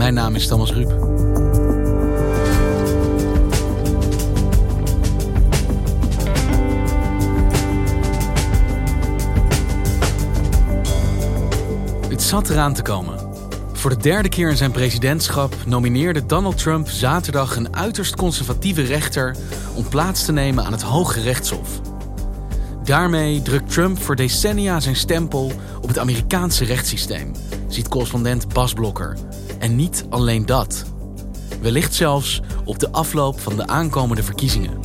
Mijn naam is Thomas Ruip. Het zat eraan te komen. Voor de derde keer in zijn presidentschap nomineerde Donald Trump zaterdag een uiterst conservatieve rechter om plaats te nemen aan het Hoge Rechtshof. Daarmee drukt Trump voor decennia zijn stempel op het Amerikaanse rechtssysteem, ziet correspondent Bas Blokker. En niet alleen dat. Wellicht zelfs op de afloop van de aankomende verkiezingen.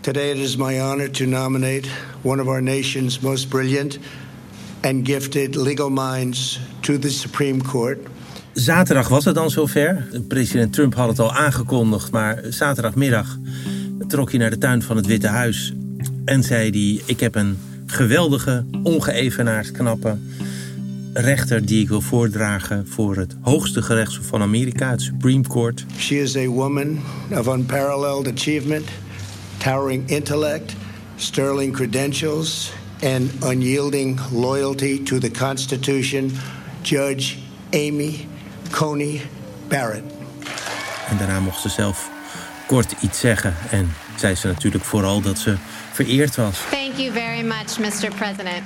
Today it is my honor to nominate one of our nation's most brilliant and gifted legal minds to the Supreme Court. Zaterdag was het dan zover. President Trump had het al aangekondigd, maar zaterdagmiddag trok hij naar de tuin van het Witte Huis en zei hij: Ik heb een geweldige, ongeëvenaard knappe rechter die ik wil voordragen voor het hoogste gerechtshof van Amerika, het Supreme Court. She is a woman of unparalleled achievement, towering intellect, sterling credentials, and unyielding loyalty to the Constitution. Judge Amy Coney Barrett. En daarna mocht ze zelf kort iets zeggen en zei ze natuurlijk vooral dat ze vereerd was. Thank you very much, Mr. President.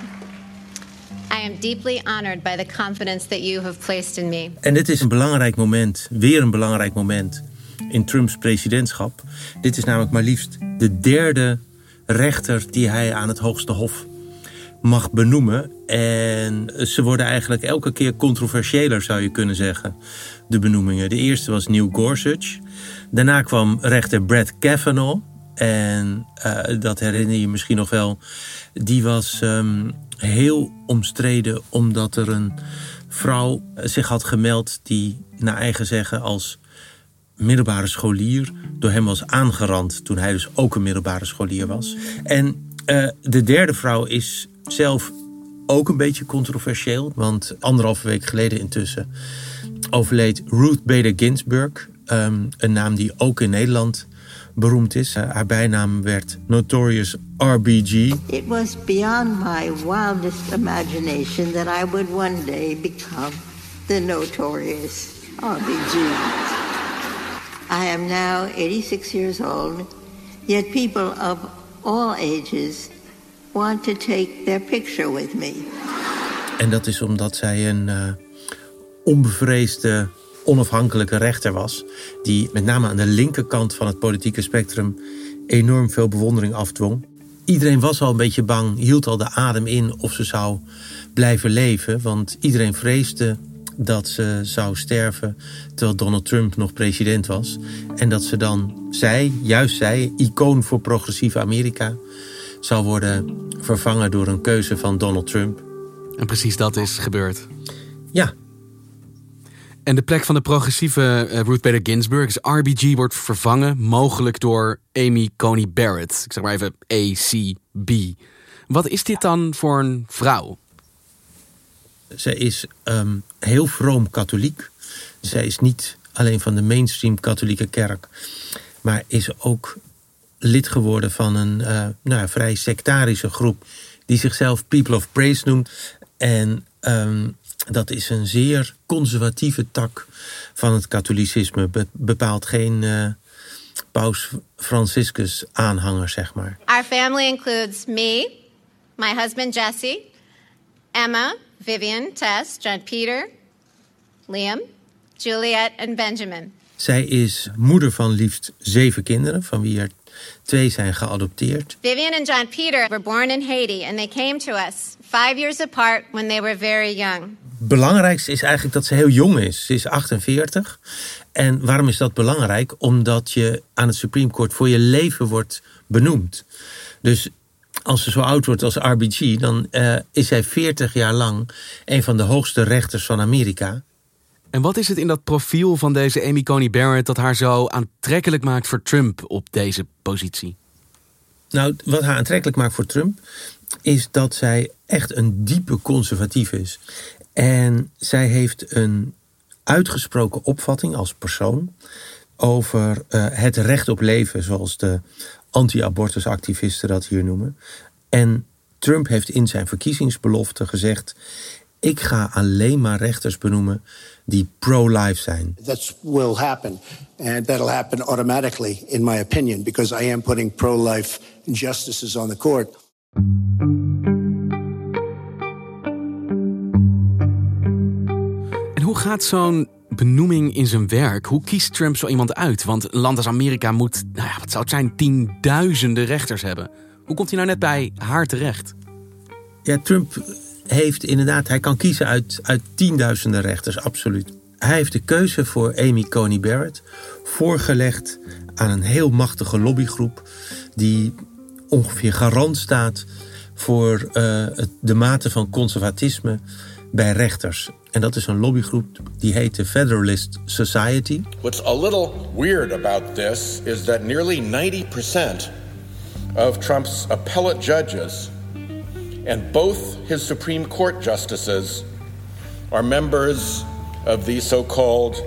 I am deeply honored by the confidence that you have placed in me. En dit is een belangrijk moment, weer een belangrijk moment in Trumps presidentschap. Dit is namelijk maar liefst de derde rechter die hij aan het hoogste hof mag benoemen. En ze worden eigenlijk elke keer controversiëler, zou je kunnen zeggen, de benoemingen. De eerste was Neil Gorsuch. Daarna kwam rechter Brett Kavanaugh. En uh, dat herinner je misschien nog wel. Die was um, heel omstreden omdat er een vrouw zich had gemeld die naar eigen zeggen als middelbare scholier door hem was aangerand toen hij dus ook een middelbare scholier was. En uh, de derde vrouw is zelf ook een beetje controversieel, want anderhalve week geleden intussen overleed Ruth Bader Ginsburg, um, een naam die ook in Nederland beroemd is. Uh, haar bijnaam werd Notorious RBG. It was beyond my wildest imagination that I would one day become the Notorious RBG. I am now 86 years old, yet people of all ages want to take their picture with me. En dat is omdat zij een uh, onbevreesde onafhankelijke rechter was, die met name aan de linkerkant van het politieke spectrum enorm veel bewondering afdwong. Iedereen was al een beetje bang, hield al de adem in of ze zou blijven leven, want iedereen vreesde dat ze zou sterven terwijl Donald Trump nog president was. En dat ze dan, zij, juist zij, icoon voor progressieve Amerika, zou worden vervangen door een keuze van Donald Trump. En precies dat is gebeurd. Ja, en de plek van de progressieve uh, Ruth Bader Ginsburg, dus RBG, wordt vervangen, mogelijk door Amy Coney Barrett. Ik zeg maar even ACB. Wat is dit dan voor een vrouw? Zij is um, heel vroom katholiek. Zij is niet alleen van de mainstream katholieke kerk, maar is ook lid geworden van een uh, nou, vrij sectarische groep die zichzelf People of Praise noemt. En um, dat is een zeer conservatieve tak van het katholicisme. Be bepaalt geen uh, paus Franciscus aanhanger, zeg maar. Our family includes me, my husband Jesse, Emma, Vivian, Tess, John Peter, Liam, Juliet en Benjamin. Zij is moeder van liefst zeven kinderen, van wie er twee zijn geadopteerd. Vivian and John Peter were born in Haiti and they came to us five years apart when they were very young. Belangrijkste is eigenlijk dat ze heel jong is. Ze is 48. En waarom is dat belangrijk? Omdat je aan het Supreme Court voor je leven wordt benoemd. Dus als ze zo oud wordt als RBG, dan uh, is zij 40 jaar lang een van de hoogste rechters van Amerika. En wat is het in dat profiel van deze Amy Coney Barrett dat haar zo aantrekkelijk maakt voor Trump op deze positie? Nou, wat haar aantrekkelijk maakt voor Trump is dat zij echt een diepe conservatief is. En zij heeft een uitgesproken opvatting als persoon over uh, het recht op leven, zoals de anti-abortusactivisten dat hier noemen. En Trump heeft in zijn verkiezingsbelofte gezegd: ik ga alleen maar rechters benoemen die pro-life zijn. That will happen. And that'll happen automatically, in my opinion, because I am putting pro-life justices on the court. En hoe gaat zo'n benoeming in zijn werk? Hoe kiest Trump zo iemand uit? Want een land als Amerika moet, nou ja, wat zou het zijn, tienduizenden rechters hebben. Hoe komt hij nou net bij haar terecht? Ja, Trump heeft inderdaad, hij kan kiezen uit, uit tienduizenden rechters, absoluut. Hij heeft de keuze voor Amy Coney Barrett voorgelegd aan een heel machtige lobbygroep die ongeveer garant staat voor uh, de mate van conservatisme bij rechters. En dat is een lobbygroep die heet de Federalist Society. What's a little weird about this is that nearly 90% of Trump's appellate judges and both his Supreme Court justices are members of the so-called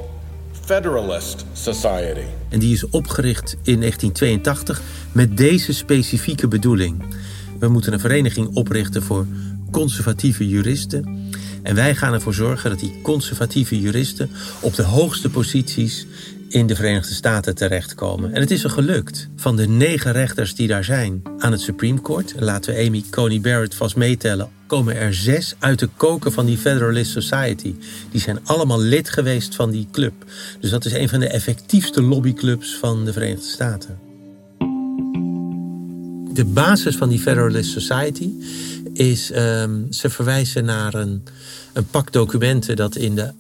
Federalist Society. En die is opgericht in 1982 met deze specifieke bedoeling. We moeten een vereniging oprichten voor conservatieve juristen. En wij gaan ervoor zorgen dat die conservatieve juristen op de hoogste posities in de Verenigde Staten terechtkomen. En het is er gelukt. Van de negen rechters die daar zijn aan het Supreme Court, laten we Amy Coney Barrett vast meetellen, komen er zes uit de koken van die Federalist Society. Die zijn allemaal lid geweest van die club. Dus dat is een van de effectiefste lobbyclubs van de Verenigde Staten. De basis van die Federalist Society is, um, ze verwijzen naar een, een pak documenten dat in de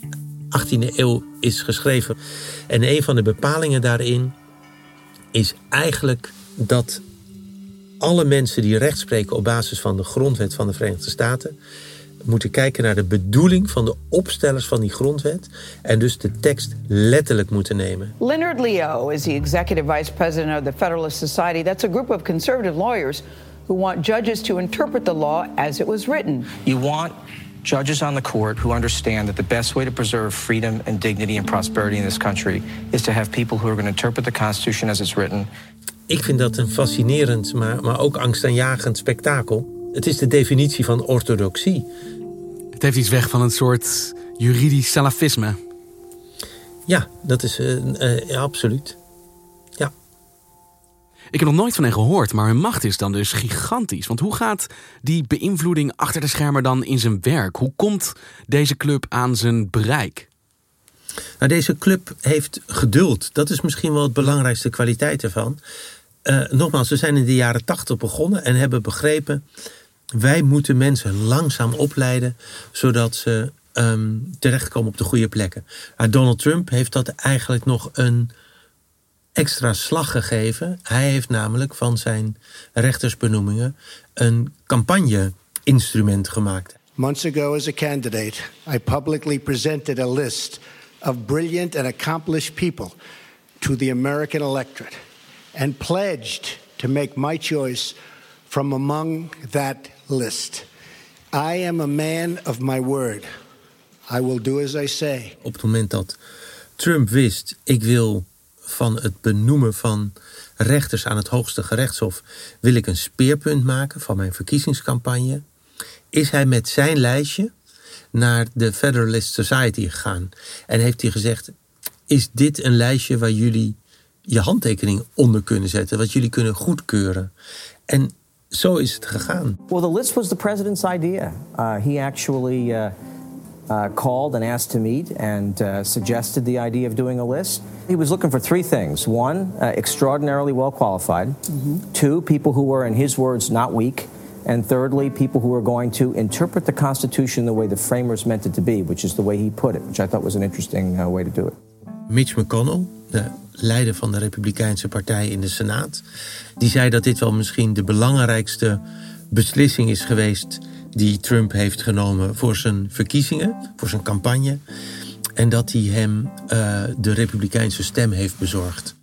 18e eeuw is geschreven. En een van de bepalingen daarin is eigenlijk dat alle mensen die recht spreken op basis van de grondwet van de Verenigde Staten moeten kijken naar de bedoeling van de opstellers van die grondwet en dus de tekst letterlijk moeten nemen. Leonard Leo is the executive vice president of the Federalist Society. That's a group of conservative lawyers who want judges to interpret the law as it was written. You want judges on the court who understand that the best way to preserve freedom and dignity and prosperity in this country is to have people who are going to interpret the Constitution as it's written. Ik vind dat een fascinerend, maar, maar ook angstaanjagend spektakel. Het is de definitie van orthodoxie. Het heeft iets weg van een soort juridisch salafisme. Ja, dat is uh, uh, ja, absoluut. Ik heb nog nooit van hen gehoord, maar hun macht is dan dus gigantisch. Want hoe gaat die beïnvloeding achter de schermen dan in zijn werk? Hoe komt deze club aan zijn bereik? Nou, deze club heeft geduld. Dat is misschien wel het belangrijkste kwaliteit ervan. Uh, nogmaals, we zijn in de jaren tachtig begonnen en hebben begrepen... wij moeten mensen langzaam opleiden... zodat ze um, terechtkomen op de goede plekken. Maar Donald Trump heeft dat eigenlijk nog een extra slag gegeven. Hij heeft namelijk van zijn rechtersbenoemingen een campagne-instrument gemaakt. Months ago, as a candidate, I publicly presented a list of brilliant and accomplished people to the American electorate and pledged to make my choice from among that list. I am a man of my word. I will do as I say. Op het moment dat Trump wist, ik wil van het benoemen van rechters aan het hoogste gerechtshof, wil ik een speerpunt maken van mijn verkiezingscampagne, is hij met zijn lijstje naar de Federalist Society gegaan. En heeft hij gezegd: Is dit een lijstje waar jullie je handtekening onder kunnen zetten, wat jullie kunnen goedkeuren? En zo is het gegaan. Well, the list was the president's idea. Uh, he actually uh, uh, called and asked to meet and uh, suggested the idea of doing a list. He was looking for three things: one, uh, extraordinarily well qualified; two, people who were, in his words, not weak. And thirdly, people who are going to interpret the Constitution the way the framers meant it to be, which is the way he put it, which I thought was an interesting uh, way to do it. Mitch McConnell, de leider van de Republikeinse Partij in de Senaat, die zei dat dit wel misschien de belangrijkste beslissing is geweest die Trump heeft genomen voor zijn verkiezingen, voor zijn campagne. En dat hij hem uh, de Republikeinse stem heeft bezorgd.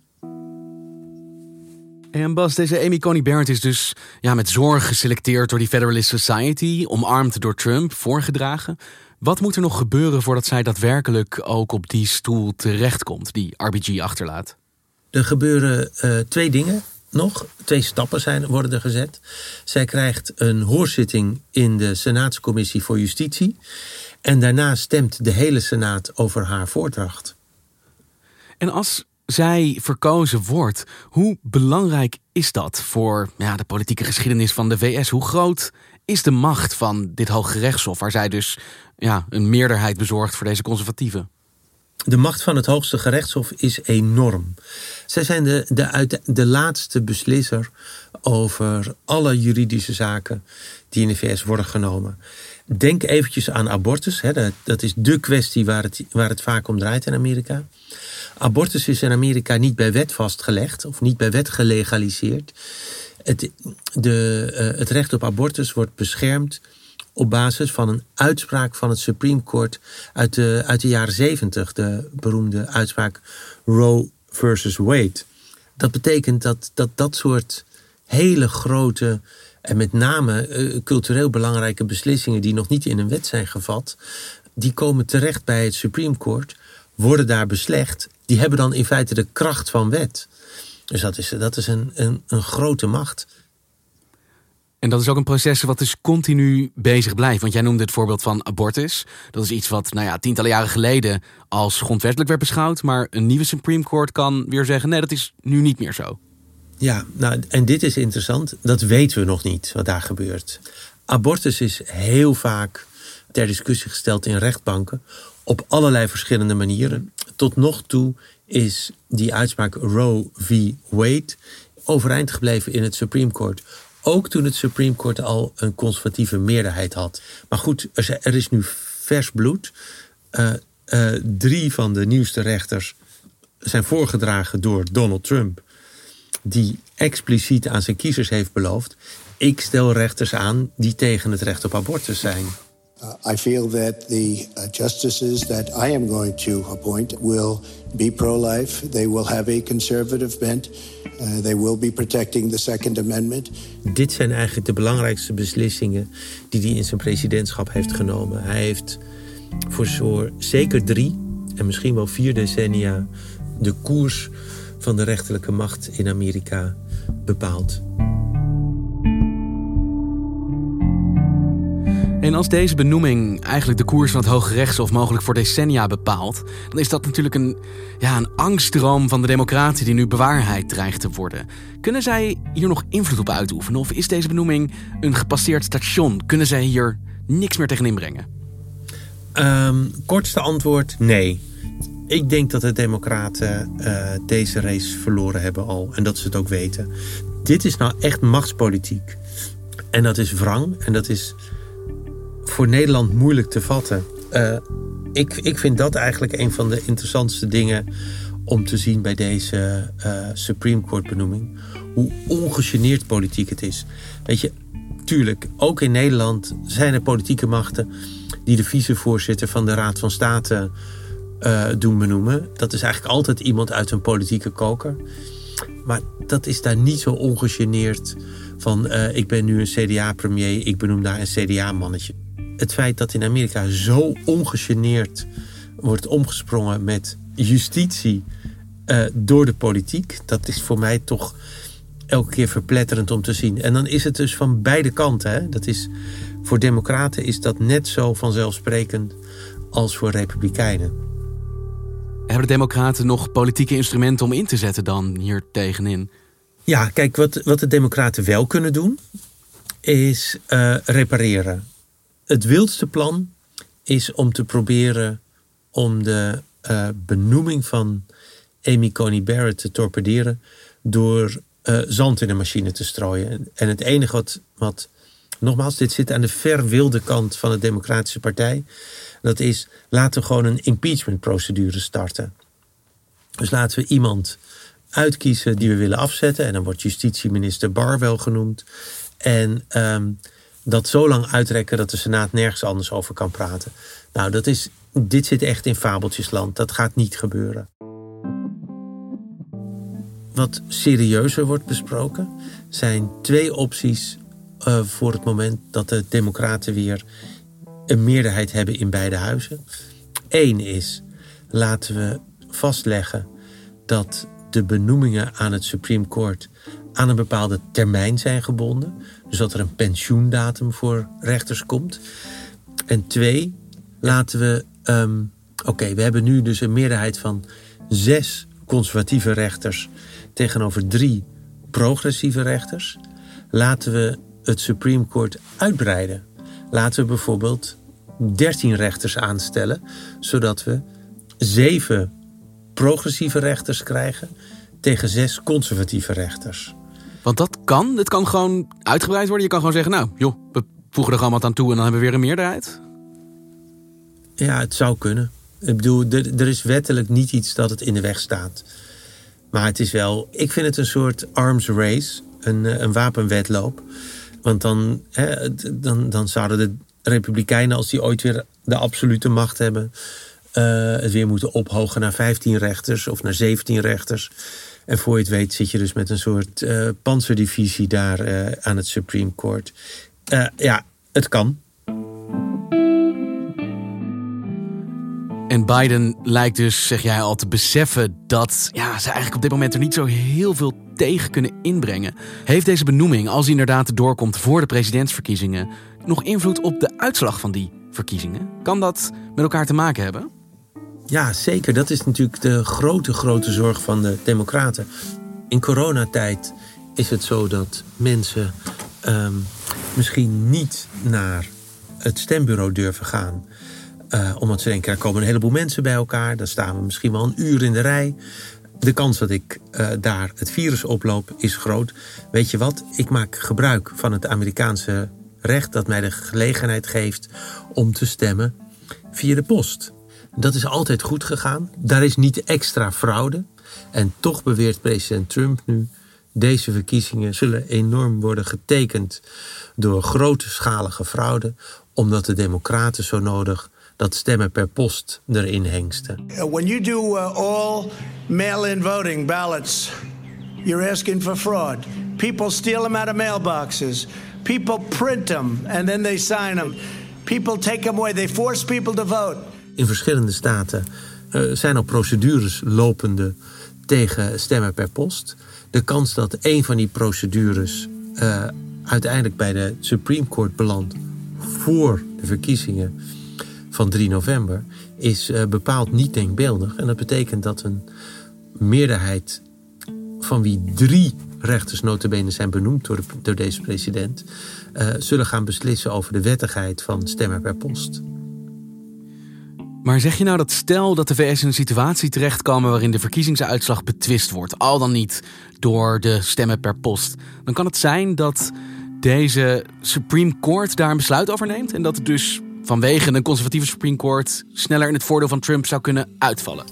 En Bas, deze Amy Coney Barrett is dus ja, met zorg geselecteerd door die Federalist Society, omarmd door Trump, voorgedragen. Wat moet er nog gebeuren voordat zij daadwerkelijk ook op die stoel terechtkomt, die RBG achterlaat? Er gebeuren uh, twee dingen nog. Twee stappen zijn, worden er gezet. Zij krijgt een hoorzitting in de Senaatscommissie voor Justitie. En daarna stemt de hele Senaat over haar voordracht. En als zij verkozen wordt, hoe belangrijk is dat voor ja, de politieke geschiedenis van de VS? Hoe groot is de macht van dit Hoge Rechtshof, waar zij dus ja, een meerderheid bezorgt voor deze conservatieven? De macht van het Hoogste Gerechtshof is enorm. Zij zijn de, de, de laatste beslisser over alle juridische zaken die in de VS worden genomen. Denk eventjes aan abortus. Hè, dat, dat is de kwestie waar het, waar het vaak om draait in Amerika. Abortus is in Amerika niet bij wet vastgelegd of niet bij wet gelegaliseerd. Het, de, uh, het recht op abortus wordt beschermd op basis van een uitspraak van het Supreme Court uit de, uit de jaren zeventig. De beroemde uitspraak Roe versus Wade. Dat betekent dat dat, dat soort hele grote en met name uh, cultureel belangrijke beslissingen die nog niet in een wet zijn gevat, die komen terecht bij het Supreme Court, worden daar beslecht. Die hebben dan in feite de kracht van wet. Dus dat is, dat is een, een, een grote macht. En dat is ook een proces wat dus continu bezig blijft. Want jij noemde het voorbeeld van abortus. Dat is iets wat nou ja, tientallen jaren geleden als grondwettelijk werd beschouwd. Maar een nieuwe Supreme Court kan weer zeggen: nee, dat is nu niet meer zo. Ja, nou, en dit is interessant. Dat weten we nog niet, wat daar gebeurt. Abortus is heel vaak ter discussie gesteld in rechtbanken. Op allerlei verschillende manieren. Tot nog toe is die uitspraak Roe v. Wade overeind gebleven in het Supreme Court. Ook toen het Supreme Court al een conservatieve meerderheid had. Maar goed, er is nu vers bloed. Uh, uh, drie van de nieuwste rechters zijn voorgedragen door Donald Trump. Die expliciet aan zijn kiezers heeft beloofd. Ik stel rechters aan die tegen het recht op abortus zijn. Uh, I feel that the uh, justices that I am going to appoint will be pro-life. They will have a conservative bent. Uh, they will be protecting the Second Amendment. Dit zijn eigenlijk de belangrijkste beslissingen die hij in zijn presidentschap heeft genomen. Hij heeft voor zeker drie en misschien wel vier decennia de koers van de rechterlijke macht in Amerika bepaald. En als deze benoeming eigenlijk de koers van het Hoge Rechtshof mogelijk voor decennia bepaalt, dan is dat natuurlijk een, ja, een angstdroom van de democratie die nu bewaarheid dreigt te worden. Kunnen zij hier nog invloed op uitoefenen? Of is deze benoeming een gepasseerd station? Kunnen zij hier niks meer tegen inbrengen? Um, kortste antwoord: nee. Ik denk dat de Democraten uh, deze race verloren hebben al en dat ze het ook weten. Dit is nou echt machtspolitiek. En dat is wrang en dat is voor Nederland moeilijk te vatten. Uh, ik, ik vind dat eigenlijk een van de interessantste dingen om te zien bij deze uh, Supreme Court benoeming. Hoe ongegeneerd politiek het is. Weet je, tuurlijk, ook in Nederland zijn er politieke machten die de vicevoorzitter van de Raad van State uh, doen benoemen. Dat is eigenlijk altijd iemand uit een politieke koker. Maar dat is daar niet zo ongegeneerd van ik ben nu een CDA-premier, ik benoem daar een CDA-mannetje het feit dat in Amerika zo ongegeneerd wordt omgesprongen met justitie uh, door de politiek, dat is voor mij toch elke keer verpletterend om te zien. En dan is het dus van beide kanten. Hè? Dat is, voor democraten is dat net zo vanzelfsprekend als voor republikeinen. Hebben de democraten nog politieke instrumenten om in te zetten dan hier tegenin? Ja, kijk, wat, wat de democraten wel kunnen doen is uh, repareren. Het wildste plan is om te proberen om de uh, benoeming van Amy Coney Barrett te torpederen door uh, zand in de machine te strooien. En het enige wat, wat, nogmaals, dit zit aan de ver wilde kant van de Democratische Partij. Dat is, laten we gewoon een impeachment procedure starten. Dus laten we iemand uitkiezen die we willen afzetten. En dan wordt justitieminister Barr wel genoemd. En um, dat zo lang uitrekken dat de Senaat nergens anders over kan praten. Nou, dat is, dit zit echt in fabeltjesland. Dat gaat niet gebeuren. Wat serieuzer wordt besproken zijn twee opties uh, voor het moment dat de Democraten weer een meerderheid hebben in beide huizen. Eén is, laten we vastleggen dat de benoemingen aan het Supreme Court aan een bepaalde termijn zijn gebonden. Dus dat er een pensioendatum voor rechters komt. En twee, laten we. Um, Oké, we hebben nu dus een meerderheid van zes conservatieve rechters tegenover drie progressieve rechters. Laten we het Supreme Court uitbreiden. Laten we bijvoorbeeld 13 rechters aanstellen, zodat we zeven progressieve rechters krijgen tegen zes conservatieve rechters. Want dat kan. Het kan gewoon uitgebreid worden. Je kan gewoon zeggen, nou joh, we voegen er gewoon wat aan toe en dan hebben we weer een meerderheid. Ja, het zou kunnen. Ik bedoel, er, is wettelijk niet iets dat het in de weg staat. Maar het is wel, ik vind het een soort arms race, een, eh, een wapenwedloop. Want dan, hè, dan, dan zouden de Republikeinen, als die ooit weer de absolute macht hebben, uh, het weer moeten ophogen naar 15 rechters of naar 17 rechters. En voor je het weet zit je dus met een soort uh, panzerdivisie daar uh, aan het Supreme Court. ja, het kan. En Biden lijkt dus, zeg jij al, te beseffen dat ja, ze eigenlijk op dit moment er niet zo heel veel tegen kunnen inbrengen. Heeft deze benoeming, als hij inderdaad doorkomt voor de presidentsverkiezingen, nog invloed op de uitslag van die verkiezingen? Kan dat met elkaar te maken hebben? Ja, zeker. Dat is natuurlijk de grote, grote zorg van de Democraten. In coronatijd is het zo dat mensen um, misschien niet naar het stembureau durven gaan. Uh, omdat ze denken, er komen een heleboel mensen bij elkaar. Dan staan we misschien wel een uur in de rij. De kans dat ik uh, daar het virus oploop is groot. Weet je wat? Ik maak gebruik van het Amerikaanse recht dat mij de gelegenheid geeft om te stemmen via de post. Dat is altijd goed gegaan. Daar is niet extra fraude. En toch beweert president Trump nu. Deze verkiezingen zullen enorm worden getekend door grootschalige fraude, omdat de Democraten zo nodig dat stemmen per post erin hengsten. When you do uh, all mail-in voting ballots, you're asking for fraud. People steal them out of mailboxes. People print them and then they sign them. People take them away. They force people to vote. In verschillende staten uh, zijn al procedures lopende tegen stemmen per post. De kans dat een van die procedures uh, uiteindelijk bij de Supreme Court belandt voor de verkiezingen van 3 november is uh, bepaald niet denkbeeldig. En dat betekent dat een meerderheid van wie drie rechters notabene zijn benoemd door, de, door deze president... Zullen gaan beslissen over de wettigheid van stemmen per post. Maar zeg je nou dat stel dat de VS in een situatie terechtkomen waarin de verkiezingsuitslag betwist wordt, al dan niet door de stemmen per post, dan kan het zijn dat deze Supreme Court daar een besluit over neemt en dat het dus vanwege een conservatieve Supreme Court sneller in het voordeel van Trump zou kunnen uitvallen?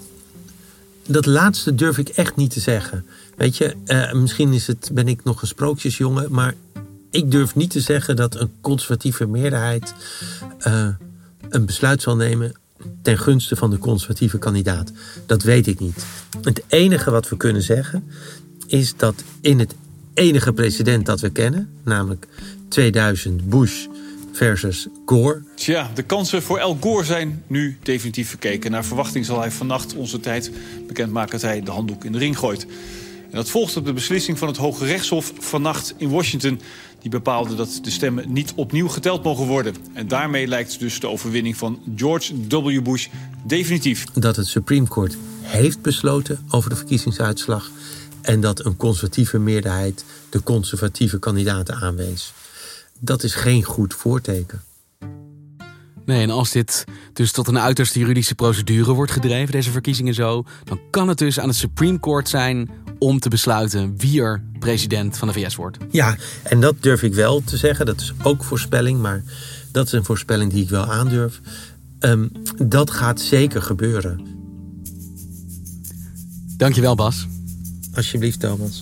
Dat laatste durf ik echt niet te zeggen. Weet je, uh, misschien is het, ben ik nog een sprookjesjongen, maar ik durf niet te zeggen dat een conservatieve meerderheid uh, een besluit zal nemen ten gunste van de conservatieve kandidaat. Dat weet ik niet. Het enige wat we kunnen zeggen is dat in het enige president dat we kennen, namelijk 2000 Bush versus Gore. Tja, de kansen voor El Gore zijn nu definitief verkeken. Naar verwachting zal hij vannacht onze tijd bekendmaken dat hij de handdoek in de ring gooit. En dat volgt op de beslissing van het Hoge Rechtshof vannacht in Washington. Die bepaalde dat de stemmen niet opnieuw geteld mogen worden. En daarmee lijkt dus de overwinning van George W. Bush definitief. Dat het Supreme Court heeft besloten over de verkiezingsuitslag. En dat een conservatieve meerderheid de conservatieve kandidaten aanwees dat is geen goed voorteken. Nee, en als dit dus tot een uiterste juridische procedure wordt gedreven, deze verkiezingen zo, dan kan het dus aan het Supreme Court zijn om te besluiten wie er president van de VS wordt. Ja, en dat durf ik wel te zeggen. Dat is ook voorspelling, maar dat is een voorspelling die ik wel aandurf. Um, dat gaat zeker gebeuren. Dankjewel, Bas. Alsjeblieft, Thomas.